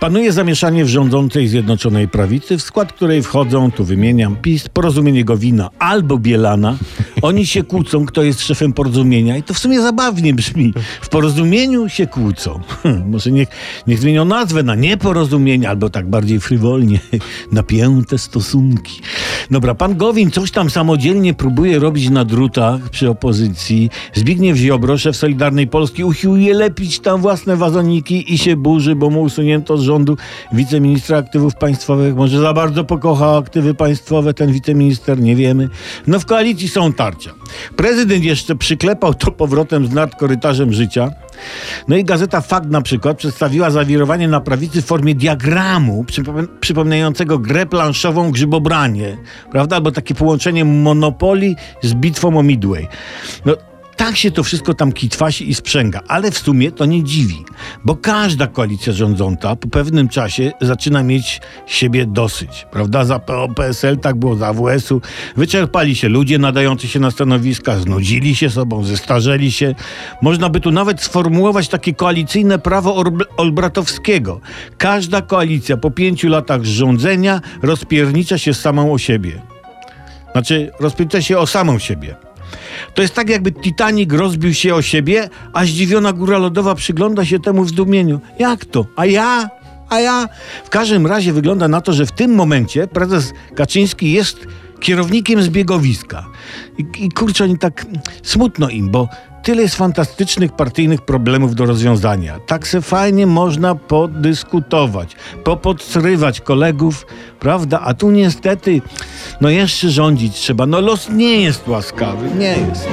Panuje zamieszanie w rządzącej Zjednoczonej Prawicy, w skład której wchodzą, tu wymieniam, PiS, Porozumienie Gowina albo Bielana. Oni się kłócą, kto jest szefem porozumienia i to w sumie zabawnie brzmi. W porozumieniu się kłócą. Może niech, niech zmienią nazwę na nieporozumienie, albo tak bardziej frywolnie, napięte stosunki. Dobra, pan Gowin coś tam samodzielnie próbuje robić na drutach przy opozycji. Zbigniew Ziobro, szef Solidarnej Polski, usiłuje lepić tam własne wazoniki i się burzy, bo mu usunięto z rządu wiceministra aktywów państwowych. Może za bardzo pokochał aktywy państwowe ten wiceminister, nie wiemy. No w koalicji są tarcia. Prezydent jeszcze przyklepał to powrotem z nad korytarzem życia. No i gazeta Fakt na przykład przedstawiła zawirowanie na prawicy w formie diagramu przypom- przypominającego grę planszową grzybobranie, prawda? Albo takie połączenie Monopolii z bitwą o Midway. No, tak się to wszystko tam kitwasi i sprzęga, ale w sumie to nie dziwi, bo każda koalicja rządząca po pewnym czasie zaczyna mieć siebie dosyć, prawda? Za PO, PSL tak było, za AWS-u. Wyczerpali się ludzie nadający się na stanowiska, znudzili się sobą, zestarzeli się. Można by tu nawet sformułować takie koalicyjne prawo Olbratowskiego. Każda koalicja po pięciu latach rządzenia rozpiernicza się samą o siebie. Znaczy, rozpiernicza się o samą siebie. To jest tak, jakby Titanic rozbił się o siebie, a zdziwiona góra lodowa przygląda się temu w zdumieniu. Jak to? A ja? A ja? W każdym razie wygląda na to, że w tym momencie prezes Kaczyński jest kierownikiem zbiegowiska. I, i kurczę, oni tak smutno im, bo tyle jest fantastycznych partyjnych problemów do rozwiązania. Tak se fajnie można podyskutować, popodsyrywać kolegów, prawda? A tu niestety, no jeszcze rządzić trzeba. No los nie jest łaskawy, nie jest.